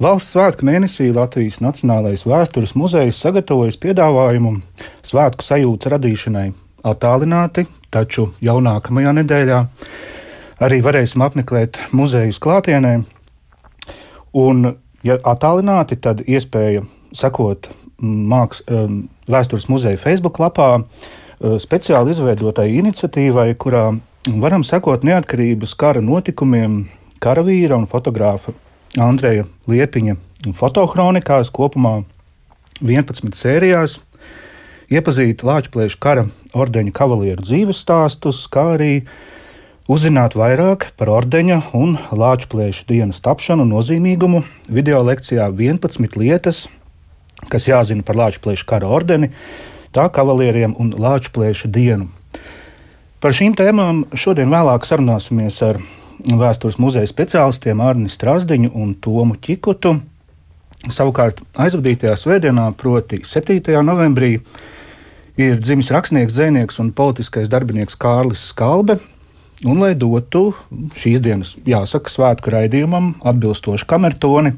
Valsts svētku mēnesī Latvijas Nacionālais vēstures muzejs sagatavojas piedāvājumu svētku sajūtas radīšanai attālināti, taču jau nākamajā nedēļā arī varēsim apmeklēt muzejus klātienē. Un, ja attālināti, tad iespēja sekot māks, um, vēstures muzeja Facebook lapā uh, speciāli izveidotai iniciatīvai, kurā varam sekot neatkarības kara notikumiem, karavīra un fotogrāfa Andreja Liepiņa fotohronikās kopumā 11 sērijās. Iepazīt Latvijas kara ordeņa kavalieru dzīves stāstus, kā arī uzzināt vairāk par ordeņa un Latvijas dienas tapšanu nozīmīgumu video lekcijā 11 lietas, kas jāzina par Latvijas kara ordeni, tā kavalieriem un Latvijas dienu. Par šīm tēmām šodien vēlāk sarunāsimies ar vēstures muzeja speciālistiem Arni Strasdiņu un Tomu Čikutu. Savukārt aizvadītajā svētdienā, proti 7. novembrī, ir dzimis rakstnieks, dzinieks un politiskais darbinieks Kārlis Skalbe. Un, lai dotu šīs dienas, jāsaka, svētku raidījumam atbilstošu kamertoni,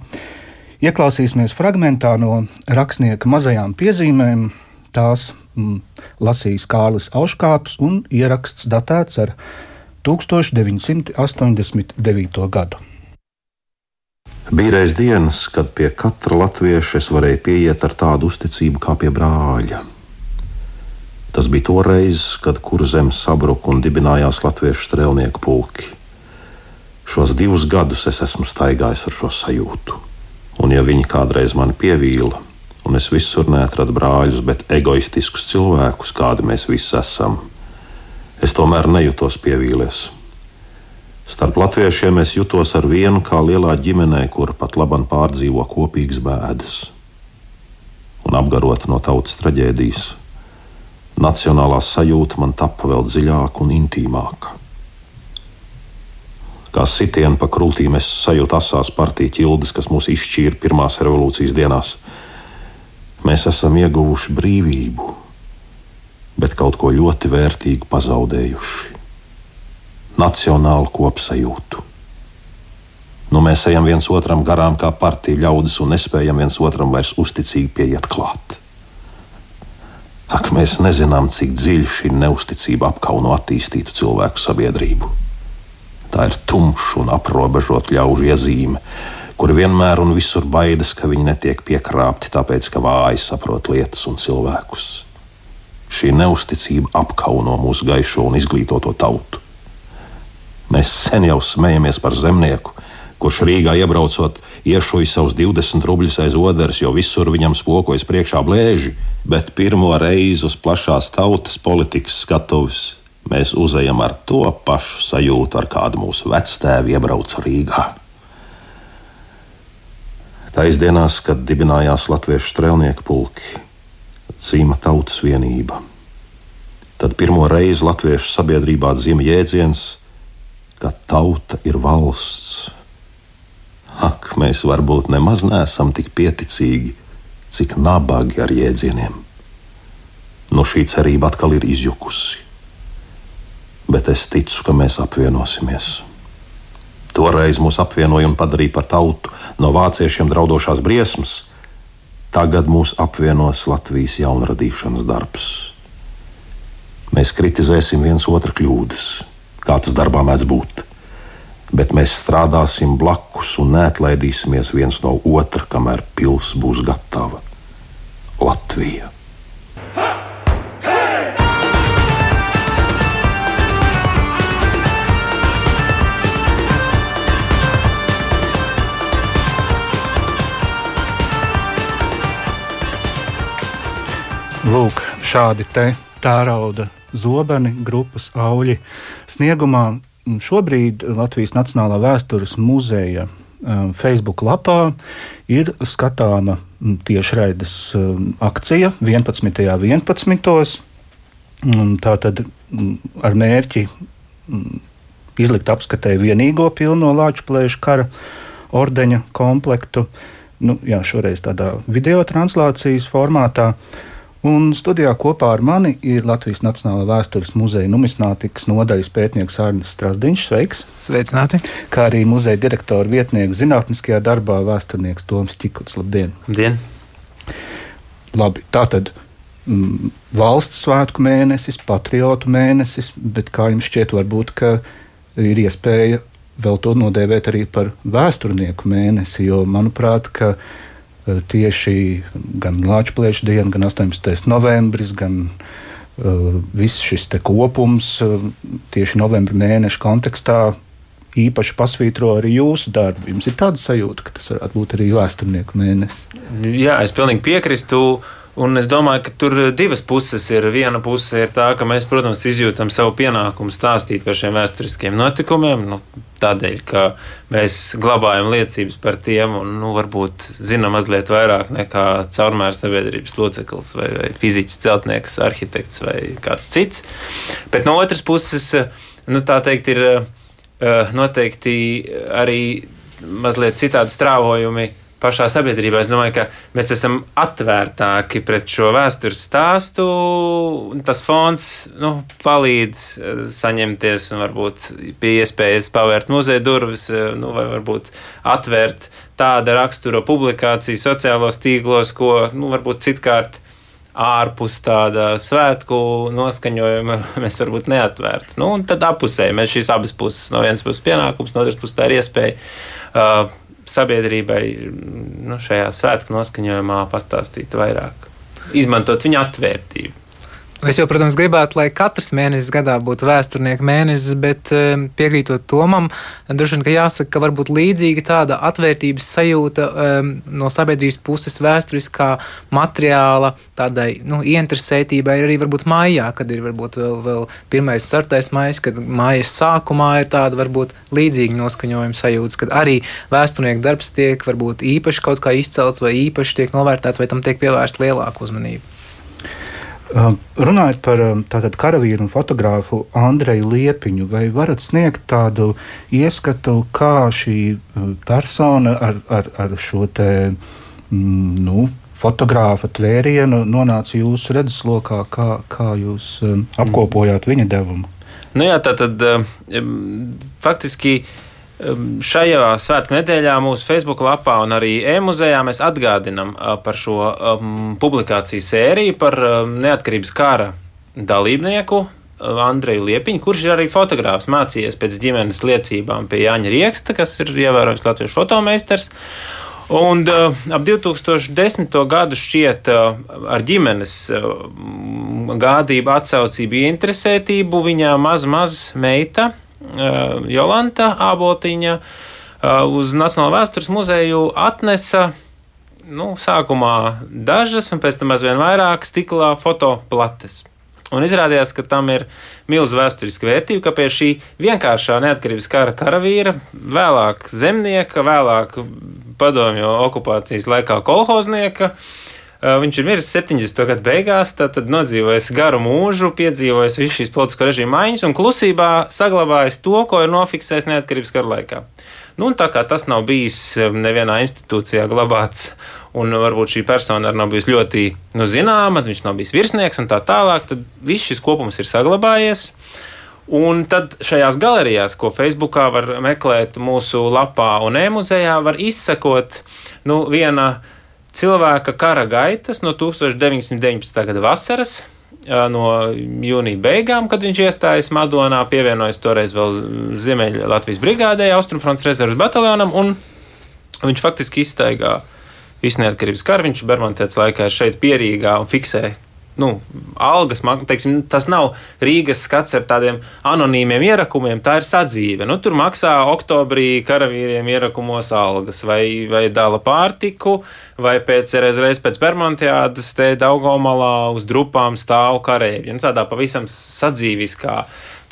ieklausīsimies fragmentā no rakstnieka mazajām piezīmēm. Tās mm, lasīs Kārlis Auškāps un ieraksts datēts ar 1989. gadu. Bija reiz dienas, kad pie katra latvieša es varēju pieiet ar tādu uzticību kā pie brāļa. Tas bija toreiz, kad kurzems sabruka un dibinājās latviešu strēlnieku pulki. Šos divus gadus es esmu staigājis ar šo sajūtu. Un, ja viņi kādreiz mani pievīla, un es visur neatradu brāļus, bet egoistiskus cilvēkus, kādi mēs visi esam, es tomēr nejūtos pievīlies. Starp latviešiem es jutos ar vienu kā lielā ģimenē, kur pat labam pārdzīvo kopīgas bēdas. Un apgarota no tautas traģēdijas, nacionālā sajūta man tappa vēl dziļāka un intīmāka. Kā sitienu pa krūtīm es sajūtu asās partiju ķildes, kas mūs izšķīra pirmās revolūcijas dienās. Mēs esam ieguvuši brīvību, bet kaut ko ļoti vērtīgu pazaudējuši - nacionālu kopsajūtu. Nu, mēs ejam viens otram garām kā partija ļaudis un nespējam viens otram vairs uzticīgi pieiet klāt. Ak, mēs nezinām, cik dziļi šī neusticība apkauno attīstītu cilvēku sabiedrību. Tā ir tumša un aprobežota ļaužu iezīme, kur vienmēr un visur baidas, ka viņi netiek piekrāpti, tāpēc ka vāji saprot lietas un cilvēkus. Šī neusticība apkauno mūsu gaišo un izglītoto tautu. Mēs sen jau smejamies par zemnieku, kurš Rīgā iebraucot, iešuja savus 20 rubļus aiz oderes, jo visur viņam spokojas priekšā blēži, bet pirmo reizi uz plašās tautas politikas skatuves mēs uzejam ar to pašu sajūtu, ar kādu mūsu vectēvi iebrauca Rīgā. Taisdienās, kad dibinājās Latviešu strēlnieku pulki, cīma tautas vienība. Tad pirmo reizi latviešu sabiedrībā dzimta jēdziens, ka tauta ir valsts. Ak, mēs varbūt nemaz neesam tik pieticīgi, cik nabagi ar jēdzieniem. No šī cerība atkal ir izjukusi. Bet es ticu, ka mēs apvienosimies. Toreiz mūs apvienoja un padarīja par tautu no vāciešiem draudošās briesmas, Tagad mūs apvienos Latvijas jaunradīšanas darbs. Mēs kritizēsim viens otru kļūdas, kā tas darbā mēdz būt. Bet mēs strādāsim blakus un neatlaidīsimies viens no otra, kamēr pils būs gatava. Latvija! Lūk, šādi te tērauda zobeni, grupas auļi sniegumā. Šobrīd Latvijas Nacionālā vēstures muzeja um, Facebook lapā ir skatāma tiešraides um, akcija 11. 11. Tā tad ar mērķi izlikt apskatē vienīgo pilno lāču plēšu kara ordeņa komplektu. Nu, jā, šoreiz tādā video translācijas formātā. Un studijā kopā ar mani ir Latvijas Nacionālā vēstures muzeja numismātikas nodaļas pētnieks Arnēs Strasdiņš. Sveiks! Sveicināti! Kā arī muzeja direktora vietnieks zinātniskajā darbā vēsturnieks Toms Čikuts. Labdien! Labdien. Labi, tātad mm, valsts svētku mēnesis, patriotu mēnesis, bet kā jums šķiet, varbūt ir iespēja vēl to nodēvēt arī par vēsturnieku mēnesi, jo manuprāt, ka tieši gan Latvijas diena, gan 18. novembris, gan uh, viss šis kopums uh, tieši novembra mēneša kontekstā īpaši pasvītro arī jūsu darbu. Jums ir tāda sajūta, ka tas varētu būt arī vēsturnieku mēnesis. Jā, es pilnīgi piekrītu. Un es domāju, ka tur divas puses ir. Viena puse ir tā, ka mēs, protams, izjūtam savu pienākumu stāstīt par šiem vēsturiskiem notikumiem. Nu, tādēļ, ka mēs glabājam liecības par tiem un nu, varbūt zinām mazliet vairāk nekā caurmērs sabiedrības loceklis vai, vai fiziķis, celtnieks, arhitekts vai kāds cits. Bet no otras puses, nu, tā teikt, ir eh, noteikti arī mazliet citādi strāvojumi pašā sabiedrībā. Es domāju, ka mēs esam atvērtāki pret šo vēstures stāstu. Tas fons nu, palīdz eh, saņemties un varbūt pie iespējas pavērt muzeja durvis, eh, nu, vai varbūt atvērt tāda rakstura publikāciju sociālos tīklos, ko nu, varbūt citkārt ārpus tāda svētku noskaņojuma mēs varbūt neatvērtu. Nu, tad apusēji mēs šīs abas puses, no vienas puses pienākums, no otras puses tā ir iespēja. Uh, sabiedrībai nu, šajā svētku noskaņojumā pastāstīt vairāk, izmantot viņa atvērtību. Es jau, protams, gribētu, lai katrs mēnesis gadā būtu vēsturnieka mēnesis, bet um, piekrītot Tomam, droši vien, ka jāsaka, ka varbūt līdzīga tāda atvērtības sajūta um, no sabiedrības puses vēsturiskā materiāla tādai nu, ieinteresētībai ir arī varbūt mājā, kad ir varbūt vēl, vēl pirmais un ceturtais maijs, kad mājas sākumā ir tāda varbūt līdzīga noskaņojuma sajūta, kad arī vēsturnieku darbs tiek varbūt īpaši kaut kā izcelts vai īpaši tiek novērtēts vai tam tiek pievērsta lielāka uzmanība. Um, runājot par um, tātad, karavīru un fotogrāfu Andreju Liepiņu, vai varat sniegt tādu ieskatu, kā šī uh, persona ar, ar, ar šo te, mm, nu, fotogrāfa tvērienu nonāca jūsu redzeslokā, kā, kā jūs um, apkopojāt viņa devumu? Nu jā, tā tad um, faktiski. Uh, Šajā svētku nedēļā mūsu Facebook lapā un arī e-muzejā mēs atgādinām par šo publikāciju sēriju par neatkarības kara dalībnieku. Andreju Liepiņu, kurš ir arī fotogrāfs, mācījies pēc ģimenes liecībām pie Jāņa Rieksta, kas ir ievērojams latviešu fotomeistars. Un uh, ap 2010. gadu šķiet uh, ar ģimenes uh, gādību, atsaucību, interesētību viņa maz, maz meita Jolanta Āboltiņa eh, uz Nacionālo vēstures muzeju atnesa nu, sākumā dažas, un pēc tam aizvien vairāk stikla fotoplates. Un izrādījās, ka tam ir milzīga vēsturiska vērtība, ka pie šī vienkāršā neatkarības kara karavīra, vēlāk zemnieka, vēlāk padomju okupācijas laikā kolhoznieka, uh, Eh, viņš ir miris 70. gadu beigās, tad nodzīvojis garu mūžu, piedzīvojis visu šīs politisko režīmu maiņas un klusībā saglabājis to, ko ir nofiksējis neatkarības kara laikā. Nu, tā kā tas nav bijis nevienā institūcijā glabāts, un varbūt šī persona arī nav bijusi ļoti nu, zināma, viņš nav bijis virsnieks un tā tālāk, tad viss šis kopums ir saglabājies. Un tad šajās galerijās, ko Facebookā var meklēt mūsu lapā un e-muzejā, var izsekot nu, viena cilvēka kara gaitas no 1919. gada vasaras. No jūnija beigām, kad viņš iestājas Madonā, pievienojas toreiz vēl Ziemeļa Latvijas brigādē, Austrumfronts rezerves bataljonam, un viņš faktiski izstaigā visu neatkarības karu. Viņš Bermudas laikā ir šeit pierīgā un fiksē nu, algas, teiksim, tas nav Rīgas skats ar tādiem anonīmiem ierakumiem, tā ir sadzīve. Nu, tur maksā oktobrī karavīriem ierakumos algas, vai, vai dala pārtiku, vai pēc reizes pēc Bermontiādas te Daugomalā uz drupām stāv kareivji. Nu, tādā pavisam sadzīviskā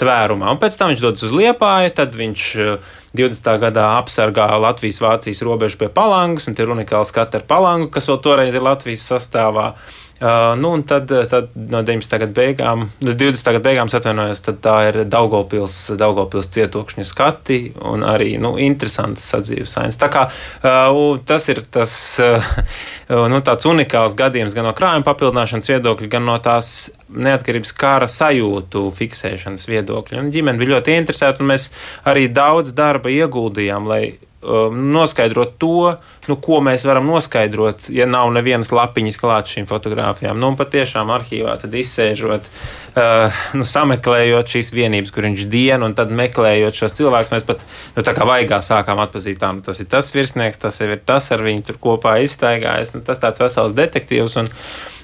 tvērumā. Un pēc tam viņš dodas uz Liepāju, tad viņš 20. Eh, gadā apsargā Latvijas-Vācijas robežu pie Palangas, un te ir unikāls skats ar Palangu, kas vēl toreiz ir Latvijas sastāvā. Uh, nu, un tad, tad no 19. gada beigām, 20. gada beigām atvainojos, tā ir Daugopils, Daugopils cietokšņa skati un arī nu, interesants sadzīves sains. Tā kā uh, tas ir tas uh, nu, tāds unikāls gadījums gan no krājuma papildināšanas viedokļa, gan no tās neatkarības kara sajūtu fiksēšanas viedokļa. Un ģimene bija ļoti interesēta, un mēs arī daudz darba ieguldījām, lai noskaidrot to, nu, ko mēs varam noskaidrot, ja nav nevienas lapiņas klāta šīm fotografijām. Nu, patiešām arhīvā tad izsēžot, uh, nu, sameklējot šīs vienības, kur viņš diena, un tad meklējot šos cilvēkus, mēs pat nu, tā kā vaigā sākām atpazīt, nu, tas ir tas virsnieks, tas ir tas ar viņu tur kopā izstaigājis. Nu, tas tāds vesels detektīvs. Un,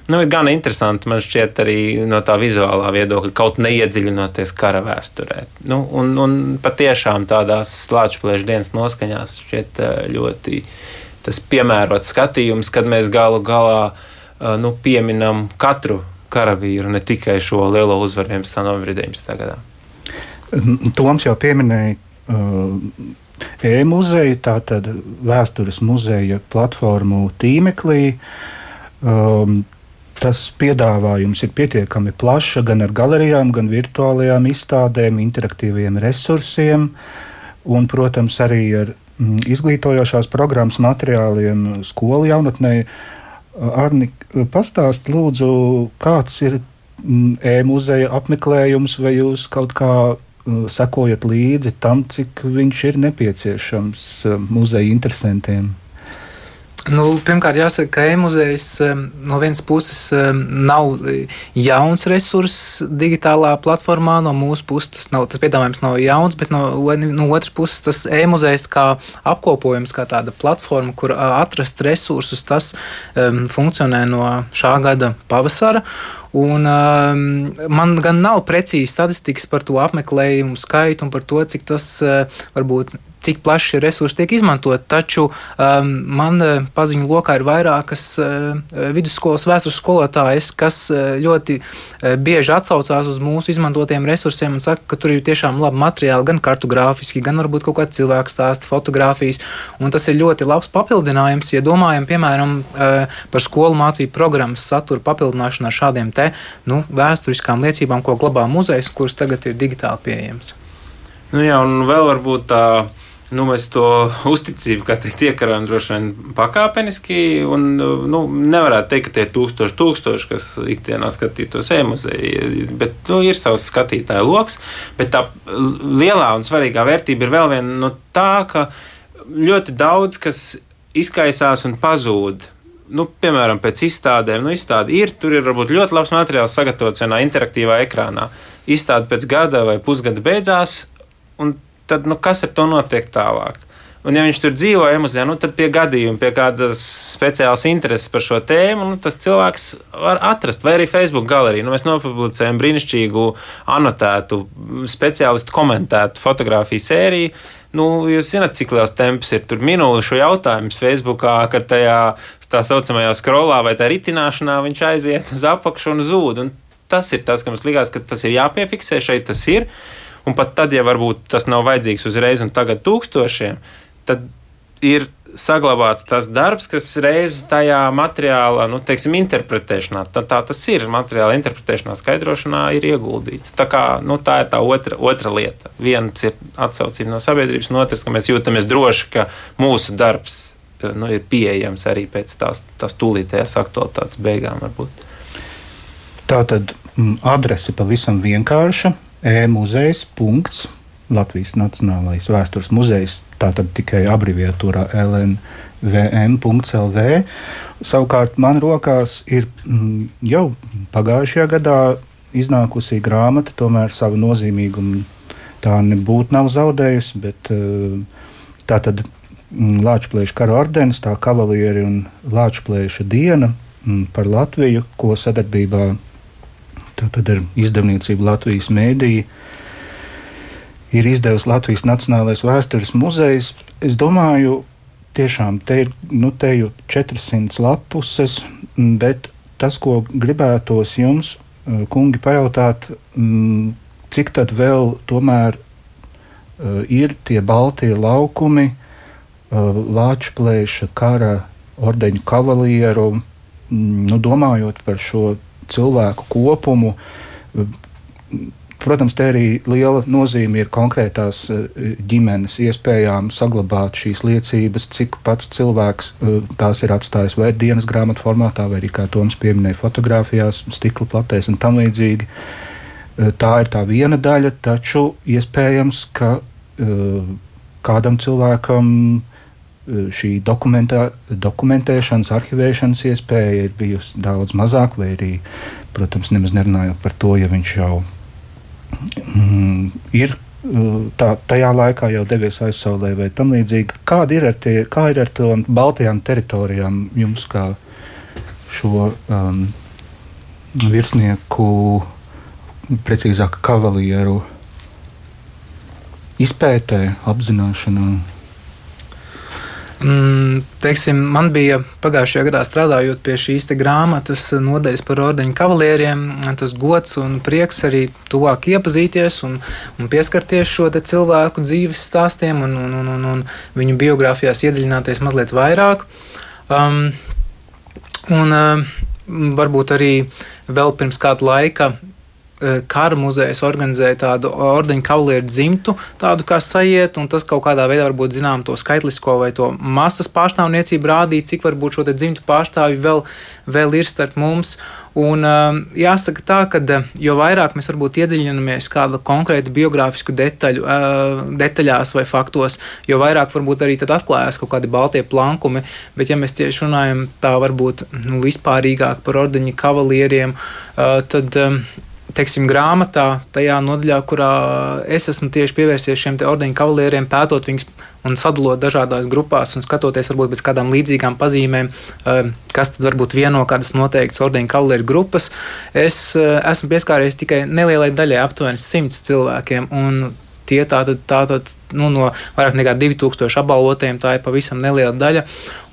Nu, ir gan interesanti, man šķiet, arī no tā vizuālā viedokļa, kaut neiedziļinoties kara vēsturē. Nu, un, un patiešām tādās slāņplēšu dienas noskaņās šķiet eh, ļoti tas piemērots skatījums, kad mēs galu galā eh, nu, pieminam katru karavīru, ne tikai šo lielo uzvaru 11. novembrī 19. gadā. Toms jau pieminēja. Uh, E-muzeja, tātad vēstures muzeja platformu tīmeklī. Um, tas piedāvājums ir pietiekami plašs gan ar galerijām, gan virtuālajām izstādēm, interaktīviem resursiem un, protams, arī ar mm, izglītojošās programmas materiāliem skolu jaunatnē. Arni, pastāst lūdzu, kāds ir mm, e-muzeja apmeklējums, vai jūs kaut kā mm, sekojat līdzi tam, cik viņš ir nepieciešams muzeja interesantiem? Nu, pirmkārt, jāsaka, ka e-muzejs no vienas puses nav jauns resurss digitālā platformā, no mūsu puses tas, nav, tas piedāvājums nav jauns, bet no, no otras puses tas e-muzejs kā apkopojums, kā tāda platforma, kur atrast resursus, tas um, funkcionē no šā gada pavasara. Un, um, man gan nav precīzi statistikas par to apmeklējumu skaitu un par to, cik tas uh, varbūt cik plaši resursi tiek izmantot. Taču um, man uh, paziņu lokā ir vairākas uh, vidusskolas vēstures skolotājas, kas uh, ļoti uh, bieži atsaucās uz mūsu izmantotiem resursiem un saka, ka tur ir tiešām labi materiāli, gan kartogrāfiski, gan varbūt kaut kāda cilvēka stāsta, fotografijas. Un tas ir ļoti labs papildinājums, ja domājam, piemēram, uh, par skolu mācību programmas satura papildināšanu ar šādiem te nu, vēsturiskām liecībām, ko glabā muzejs, kuras tagad ir digitāli pieejams. Nu jā, un vēl varbūt tā nu, mēs to uzticību, kā teikt, iekarojam droši vien pakāpeniski. Un, nu, nevarētu teikt, ka tie ir tūkstoši, tūkstoši, kas ikdienā skatītos e-muzeju, bet nu, ir savs skatītāju lokus. Bet tā lielā un svarīgā vērtība ir vēl viena no tā, ka ļoti daudz kas izkaisās un pazūd. Nu, piemēram, pēc izstādēm, nu, izstāde ir, tur ir varbūt ļoti labs materiāls sagatavots vienā interaktīvā ekrānā. Izstāde pēc gada vai pusgada beidzās, un tad nu, kas ar to notiek tālāk? Un, ja viņš tur dzīvo emocijā, nu, tad pie gadījuma, pie kādas speciālas intereses par šo tēmu, nu, tas cilvēks var atrast. Vai arī Facebook galerija. Nu, mēs nopublicējam brīnišķīgu, anotētu, speciālistu komentētu fotografiju sēriju. Nu, jūs zināt, cik liels temps ir tur minūšu jautājums Facebookā, kad tajā tā saucamajā skrolā vai tā ritināšanā viņš aiziet uz apakšu un zūd. Un tas ir tas, kas mums likās, ka tas ir jāpiefiksē šeit. Tas ir. Un pat tad, ja varbūt tas nav vajadzīgs uzreiz un tagad tūkstošiem, tad ir saglabāts tas darbs, kas reizes tajā materiālā, nu, teiksim, interpretēšanā, tā, tā tas ir materiāla interpretēšanā, skaidrošanā ir ieguldīts. Tā, kā, nu, tā ir tā otra, otra lieta. Viens ir atsaucība no sabiedrības, un otrs, ka mēs jūtamies droši, ka mūsu darbs nu, ir pieejams arī pēc tās, tās tūlītējās aktualitātes beigām. Varbūt. Tā tad mm, adrese pavisam vienkārša e-muzejs. Latvijas Nacionālais vēstures muzejs, tātad tikai abreviatūrā LNVM.CLV. Savukārt man rokās ir mm, jau pagājušajā gadā iznākusi grāmata, tomēr savu nozīmīgumu tā nebūtu nav zaudējusi, bet eh, tā tad mm, Latvijas kara ordenis, tā kavalieri un Latvijas diena mm, par Latviju, ko sadarbībā Tātad ar izdevniecību Latvijas mēdīja ir izdevusi Latvijas Nacionālais vēstures muzejs. Es domāju, tiešām te ir nu, te jau 400 lapuses, bet tas, ko gribētos jums, eh, kungi, pajautāt, mm, cik tad vēl tomēr uh, ir tie baltie laukumi, Lāčplēša kara ordeņu kavalieru nu, domājot par šo cilvēku kopumu, Protams, te arī liela nozīme ir konkrētās ģimenes iespējām saglabāt šīs liecības, cik pats cilvēks tās ir atstājis vai dienas grāmatu formātā, vai arī, kā Toms pieminēja, fotografijās, stikla platēs un tam līdzīgi. Tā ir tā viena daļa, taču iespējams, ka kādam cilvēkam šī dokumentēšanas, arhivēšanas iespēja ir bijusi daudz mazāka, vai arī, protams, nemaz nerunājot par to, ja viņš jau mm, ir tā, tajā laikā jau devies aizsaulē vai tam līdzīgi. Kāda ir ar, tie, kā ir ar tām Baltijām teritorijām jums kā šo um, virsnieku, precīzāk, kavalieru izpētē, apzināšanā? Mm, teiksim, man bija pagājušajā gadā strādājot pie šīs grāmatas nodaļas par ordeņu kavalieriem. Tas gods un prieks arī tuvāk iepazīties un, un pieskarties šo cilvēku dzīves stāstiem un, un, un, un, un viņu biogrāfijās iedziļināties mazliet vairāk. Um, un uh, varbūt arī vēl pirms kāda laika kara muzejs organizēja tādu ordeņu kavalieru dzimtu, tādu kā sajiet, un tas kaut kādā veidā varbūt zinām to skaitlisko vai to masas pārstāvniecību rādīt, cik varbūt šo dzimtu pārstāvju vēl, vēl ir starp mums. Un, uh, jāsaka tā, ka jo vairāk mēs varbūt iedziļināmies kādu konkrētu biogrāfisku detaļu, detaļās vai faktos, jo vairāk varbūt arī atklājās kaut kādi baltie plankumi. Bet, ja mēs tieši runājam tā varbūt nu, vispārīgāk par ordeņa kavalieriem, tad teiksim, grāmatā, tajā nodaļā, kurā es esmu tieši pievērsies šiem ordeņu kavalieriem, pētot viņus un sadalot dažādās grupās un skatoties varbūt pēc kādām līdzīgām pazīmēm, eh, kas tad varbūt vieno kādas noteiktas ordeņu kavalieru grupas. Es eh, esmu pieskāries tikai nelielai daļai, aptuveni simts cilvēkiem. Tie tātad, tātad nu, no vairāk nekā 2000 apbalvotiem tā ir pavisam neliela daļa.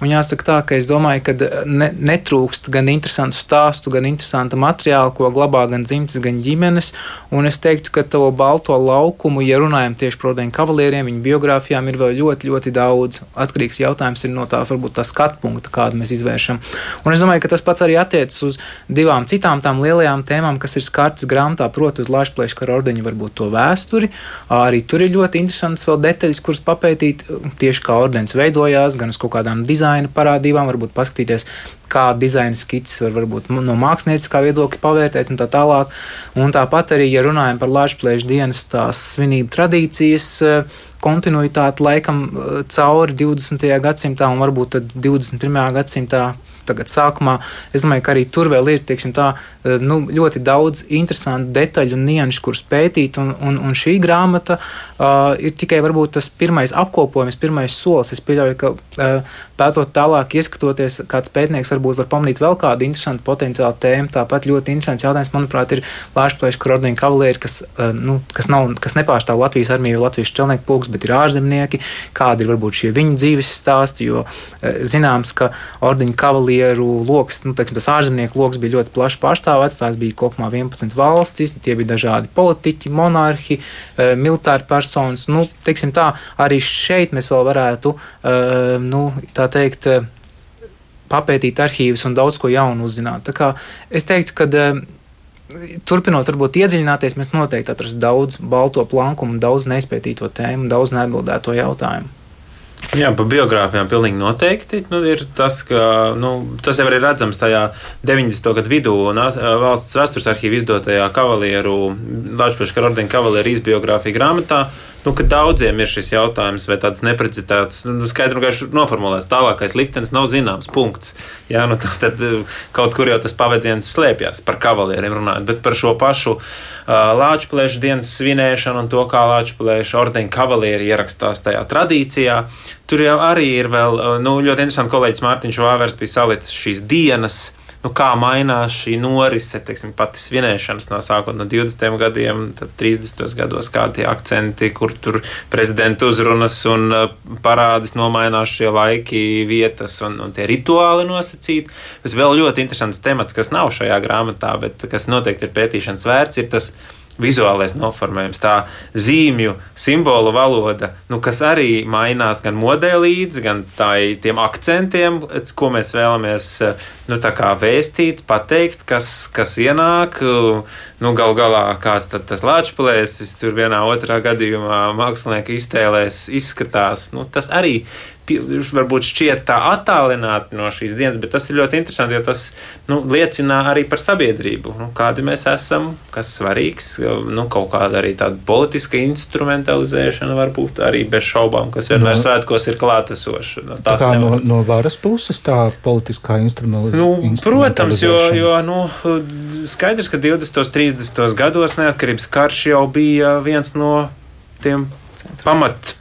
Un jāsaka tā, ka es domāju, ka ne, netrūkst gan interesantu stāstu, gan interesanta materiāla, ko glabā gan dzimtas, gan ģimenes. Un es teiktu, ka to balto laukumu, ja runājam tieši par Rodēnu kavalieriem, viņu biogrāfijām ir vēl ļoti, ļoti daudz. Atkarīgs jautājums ir no tās, varbūt tā skatu punkta, kādu mēs izvēršam. Un es domāju, ka tas pats arī attiecas uz divām citām tām lielajām tēmām, kas ir skartas grāmatā, proti, uz Lāčplēša kara ordeņa varbūt to vēsturi. Arī tur ir ļoti interesants vēl detaļas, kuras papētīt tieši kā ordens veidojās, gan uz kaut kādām dizaina parādībām, varbūt paskatīties, kā dizaina skices var varbūt no mākslinieckā viedokļa pavērtēt un tā tālāk. Un tāpat arī, ja runājam par Latvijas dienas tās svinību tradīcijas, eh, kontinuitāti laikam eh, cauri 20. gadsimtā un varbūt 21. gadsimtā tagad sākumā. Es domāju, ka arī tur vēl ir tā, eh, nu, ļoti daudz interesantu detaļu un nianšu, kurus pētīt. Un, un, un šī grāmata uh, ir tikai varbūt tas pirmais apkopojums, pirmais solis. Es pieļauju, ka uh, pētot tālāk, ieskatoties, kāds pētnieks varbūt var pamanīt vēl kādu interesantu potenciālu tēmu. Tāpat ļoti interesants jautājums, manuprāt, ir Lāčplēša Krodņa kavalieri, kas, uh, nu, kas, nav, kas nepārstāv Latvijas armiju Latvijas čelnieku pulks, bet ir ārzemnieki. Kādi ir varbūt šie viņu dzīves stāsti, jo uh, zināms, ka ordeņa kavalieru lokus, nu, teiksim, tas ārzemnieku lokus bija ļoti plaši pārstāvēts. Tās bija kopumā 11 valstis, tie bija dažādi politiķi, monarhi, eh, militāri personas. Nu, teiksim, tā, arī šeit mēs vēl varētu, eh, nu, tā teikt, eh, papētīt arhīvus un daudz ko jaunu uzzināt. Es teiktu, ka turpinot, varbūt iedziļināties, mēs noteikti atrastu daudz balto plankumu, daudz neizpētīto tēmu, daudz neatbildēto jautājumu. Jā, par biogrāfijām pilnīgi noteikti. Nu, tas, ka, nu, tas jau ir redzams tajā 90. gadu vidū valsts vēstures arhīva izdotajā kavalieru, Latvijas karaordeņa kavalieru izbiogrāfija grāmatā nu, ka daudziem ir šis jautājums, vai tāds neprecitāts, nu, skaidri un gaiši noformulēts. Tālākais liktenis nav zināms. Punkts. Jā, nu, tad, tad kaut kur jau tas pavadiens slēpjas par kavalieriem runājot, bet par šo pašu uh, Lāču plēšu dienas svinēšanu un to, kā Lāču plēšu ordeņa kavalieri ierakstās tajā tradīcijā. Tur jau arī ir vēl nu, ļoti interesanti kolēģis Mārtiņš Vāvers bija salicis šīs dienas nu, kā mainās šī norise, teiksim, pati svinēšanas no sākot no 20. gadiem, tad 30. gados kādi akcenti, kur tur prezidenta uzrunas un uh, parādes nomainās šie laiki, vietas un, un tie rituāli nosacīti. Bet vēl ļoti interesants temats, kas nav šajā grāmatā, bet kas noteikti ir pētīšanas vērts, ir tas vizuālais noformējums, tā zīmju, simbolu valoda, nu, kas arī mainās gan modē līdzi, gan tai, tiem akcentiem, ko mēs vēlamies nu, vēstīt, pateikt, kas, kas ienāk. Nu, Galu galā kāds tas lāčplēsis tur vienā otrā gadījumā mākslinieka iztēlēs izskatās. Nu, tas arī varbūt šķiet tā attālināti no šīs dienas, bet tas ir ļoti interesanti, jo tas nu, liecina arī par sabiedrību. Nu, kādi mēs esam, kas svarīgs, nu, kaut kāda arī tāda politiska instrumentalizēšana varbūt arī bez šaubām, kas vienmēr no, svētkos ir klātesoša. Nu, tā kā nevar... no, no varas puses tā politiskā instrumentalizācija. Nu, protams, jo, jo nu, skaidrs, ka 20. un 30. gados neatkarības karš jau bija viens no tiem pamat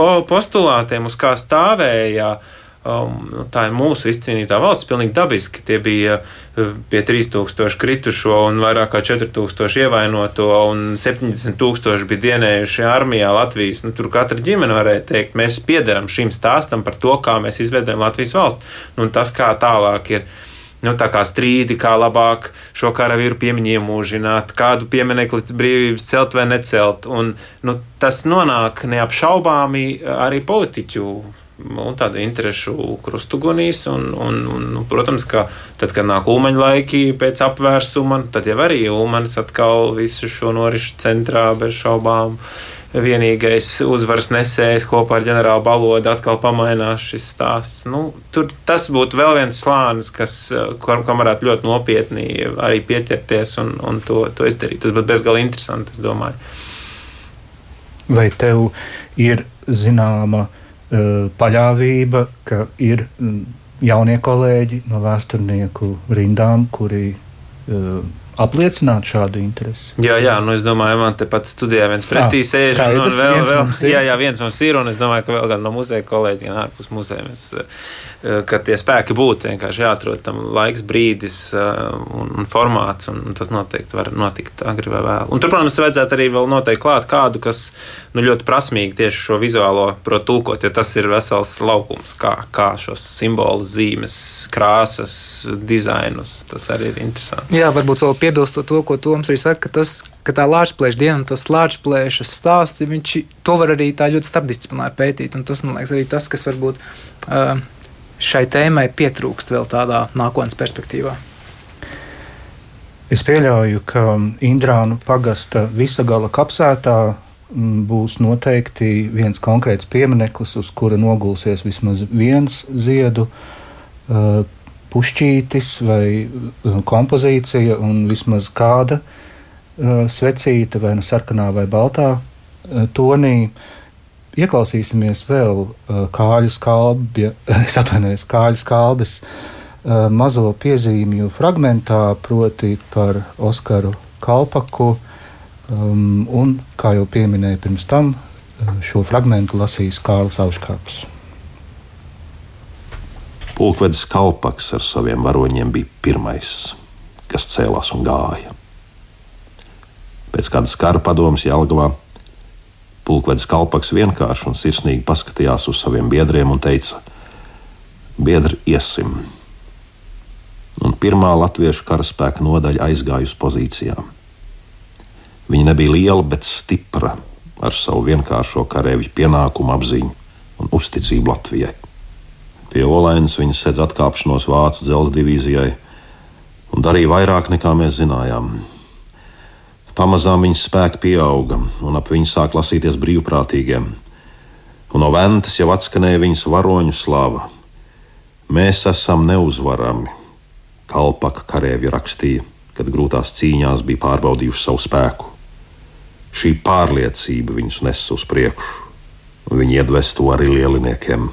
po postulātiem, uz kā stāvēja. Um, nu, tā ir mūsu izcīnītā valsts. Pilnīgi dabiski tie bija uh, pie 3000 kritušo un vairāk kā 4000 ievainoto, un 70,000 bija dienējuši armijā Latvijas. Nu, tur katra ģimene varēja teikt, mēs piederam šim stāstam par to, kā mēs izveidojam Latvijas valsts. Nu, tas, kā tālāk ir nu, strīdi, kā labāk šo karavīru piemiņu iemūžināt, kādu pieminekli brīvības celt vai necelt. Un, nu, tas nonāk neapšaubāmi arī politiķu. Un tāda interešu krustugunīs, un, un, un, nu, protams, ka tad, kad nāk ulmaņa laiki pēc apvērsuma, tad jau arī ulmanis atkal visu šo norišu centrā bez šaubām vienīgais uzvaras nesējs kopā ar ģenerāli balodu atkal pamainās šis stāsts. Nu, tur tas būtu vēl viens slānis, kas, kam, kam varētu ļoti nopietni arī pieķerties un, un to, to izdarīt. Tas būtu bezgalīgi interesanti, es domāju. Vai tev ir zināma uh, paļāvība, ka ir jaunie kolēģi no vēsturnieku rindām, kuri uh, apliecināt šādu interesi. Jā, jā, nu es domāju, man te pat studijā viens pretī sēž, un, vēl, vēl, jā, jā, viens mums ir, un es domāju, ka vēl gan no muzeja kolēģi, gan ārpus muzeja mēs Eh, ka tie spēki būtu vienkārši jāatrod tam laiks, brīdis eh, un, un formāts, un tas noteikti var notikt agri vai vēl. Un tur, protams, vajadzētu arī vēl noteikti klāt kādu, kas nu, ļoti prasmīgi tieši šo vizuālo prot tulkot, jo tas ir vesels laukums, kā, kā šos simbolus, zīmes, krāsas, dizainus. Tas arī ir interesanti. Jā, varbūt vēl piebilstot to, ko Toms arī saka, ka tas, ka tā lāčplēša diena, tas lāčplēša stāsts, viņš to var arī tā ļoti starpdisciplināri pētīt, un tas, man liekas, arī tas, kas varbūt uh, šai tēmai pietrūkst vēl tādā nākotnes perspektīvā? Es pieļauju, ka Indrānu pagasta visagala kapsētā mm, būs noteikti viens konkrēts piemineklis, uz kura nogulsies vismaz viens ziedu uh, pušķītis vai uh, kompozīcija, un vismaz kāda uh, svecīta vai nu sarkanā vai baltā tonī. Ieklausīsimies vēl uh, kāļu skābja, es atvainojos, kāļu skābes uh, mazo piezīmju fragmentā, proti par Oskaru Kalpaku. Um, un, kā jau pieminēju pirms tam, uh, šo fragment lasīs Kārlis Auškāps. Pulkvedis Kalpaks ar saviem varoņiem bija pirmais, kas cēlās un gāja. Pēc kādas kara padomas Jālgavā Pulkvedis Kalpaks vienkārši un sirsnīgi paskatījās uz saviem biedriem un teica: Biedri, iesim! Un pirmā latviešu karaspēka nodaļa aizgāja uz pozīcijām. Viņa nebija liela, bet stipra ar savu vienkāršo karavīru pienākumu apziņu un uzticību Latvijai. Pie Olainas viņa sedz atkāpšanos Vācu dzelzceļa divīzijai un darīja vairāk nekā mēs zinājām. Pamazām viņas spēki pieauga, un ap viņu sāk lasīties brīvprātīgiem. Un no ventas jau atskanēja viņas varoņu slava. Mēs esam neuzvarami, Kalpaka karēvi rakstīja, kad grūtās cīņās bija pārbaudījuši savu spēku. Šī pārliecība viņus nes uz priekšu, un viņi iedves to arī lieliniekiem.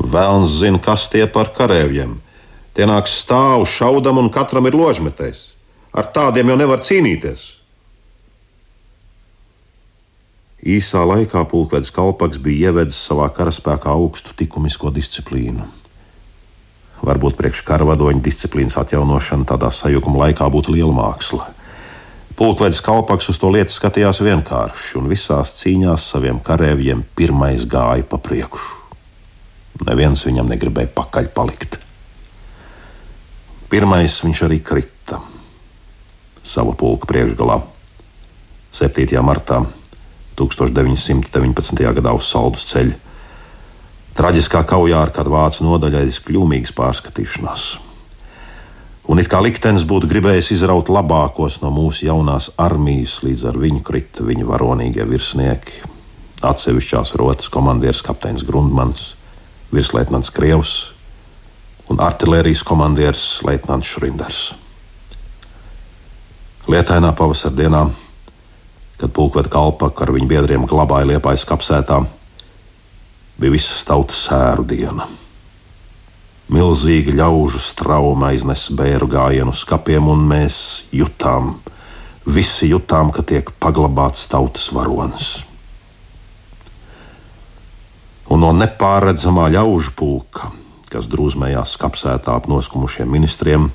Vēlns zina, kas tie par karēviem. Tie nāk stāv, šaudam, un katram ir ložmetējs. Ar tādiem jau nevar cīnīties. Īsā laikā pulkvedis Kalpaks bija ievedis savā karaspēkā augstu likumisko disciplīnu. Varbūt priekš karavadoņa disciplīnas atjaunošana tādā sajukuma laikā būtu liela māksla. Pulkvedis Kalpaks uz to lietu skatījās vienkārši, un visās cīņās saviem karavīriem pirmais gāja pa priekšu. Neviens viņam negribēja pakaļ palikt. Pirmais viņš arī krita savā pulka priekšgalā 7. martā 1919. gadā uz saldus ceļu. Traģiskā kaujā ar kādu vācu nodaļai kļūmīgas pārskatīšanās. Un it kā liktenis būtu gribējis izraut labākos no mūsu jaunās armijas, līdz ar viņu krita viņa varonīgie virsnieki, atsevišķās rotas komandieris kapteinis Grundmans, virsleitnants Krievs un artērijas komandieris Leitnants Šrinders. Lietainā pavasara dienā, kad pulkveda kalpaka ar viņu biedriem glabāja liepājas kapsētā, bija visas tautas sēru diena. Milzīga ļaužu strauma aiznesa bēru gājienu uz kapiem, un mēs jutām, visi jutām, ka tiek paglabāts tautas varonis. Un no nepārredzamā ļaužu pulka, kas drūzmējās kapsētā ap noskumušiem ministriem,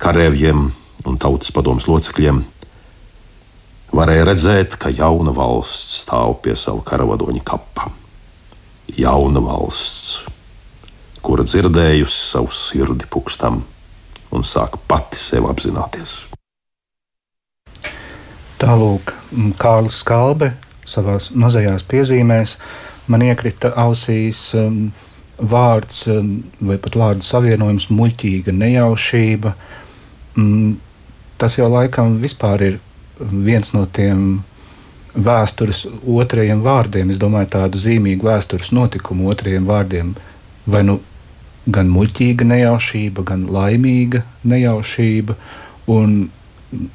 karavīriem un tautas padomus locekļiem, varēja redzēt, ka jauna valsts stāv pie sava karavadoņa kapa. Jauna valsts, kura dzirdējusi savu sirdi pukstam un sāk pati sevi apzināties. Tālūk, Kārlis Kalbe savā mazajās piezīmēs man iekrita ausīs um, vārds um, vai pat vārdu savienojums muļķīga nejaušība. Mm, tas jau laikam vispār ir viens no tiem vēstures otrajiem vārdiem. Es domāju, tādu zīmīgu vēstures notikumu otrajiem vārdiem. Vai nu gan muļķīga nejaušība, gan laimīga nejaušība. Un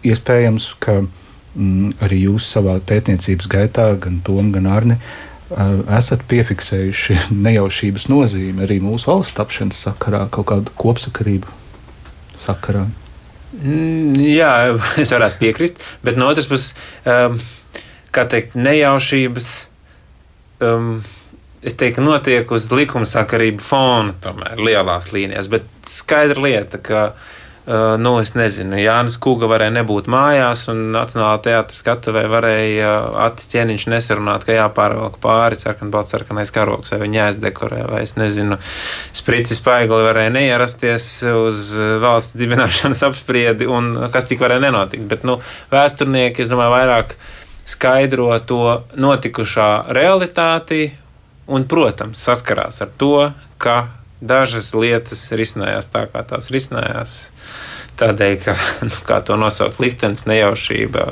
iespējams, ka mm, arī jūs savā pētniecības gaitā, gan Tom, gan Arni, esat piefiksējuši nejaušības nozīmi arī mūsu valsts tapšanas sakarā, kaut kādu kopsakarību sakarā. Jā, es varētu piekrist, bet no otras puses, um, kā teikt, nejaušības. Um, Es teiktu, notiek uz likumsakarību fona, tomēr lielās līnijās, bet skaidra lieta, ka Uh, nu, es nezinu, Jānis Kūga varēja nebūt mājās, un Nacionālā teātris skatuvē varēja uh, Atis ķēniņš nesarunāt, ka jāpārvelk pāri sarkanbalts sarkanais karoks, vai viņa jāizdekorē, vai es nezinu, Spricis Paigli varēja neierasties uz uh, valsts dibināšanas apspriedi, un kas tik varēja nenotikt. Bet, nu, vēsturnieki, es domāju, vairāk skaidro to notikušā realitāti, un, protams, saskarās ar to, ka dažas lietas risinājās tā, kā tās risinājās Tādēļ, ka, nu, to nosaukt, liktenis nejaušība.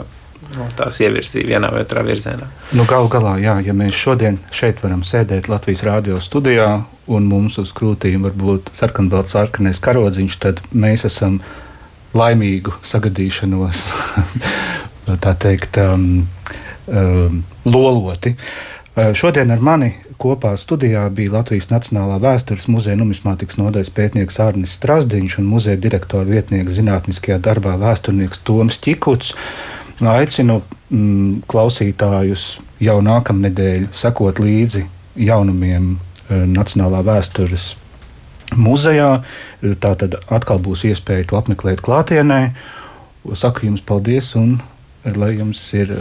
Nu, tās ievirzīja vienā vai otrā virzienā. Nu, Galu galā, jā, ja mēs šodien šeit varam sēdēt Latvijas rādio studijā un mums uz krūtīm var būt sarkanbalts sarkanais karodziņš, tad mēs esam laimīgu sagadīšanos, tā teikt, um, um, loloti. Uh, šodien ar mani Kopā studijā bija Latvijas Nacionālā vēstures muzeja numismātikas nodaļas pētnieks Arnis Strasdiņš un muzeja direktora vietnieks zinātniskajā darbā vēsturnieks Toms Čikuts. Aicinu mm, klausītājus jau nākamnedēļ sekot līdzi jaunumiem e, Nacionālā vēstures muzejā. Tā tad atkal būs iespēja to apmeklēt klātienē. Saku jums paldies un lai jums ir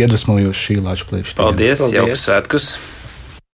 iedvesmojoši šī lāča plēšana. Paldies, paldies. jauks svētkus!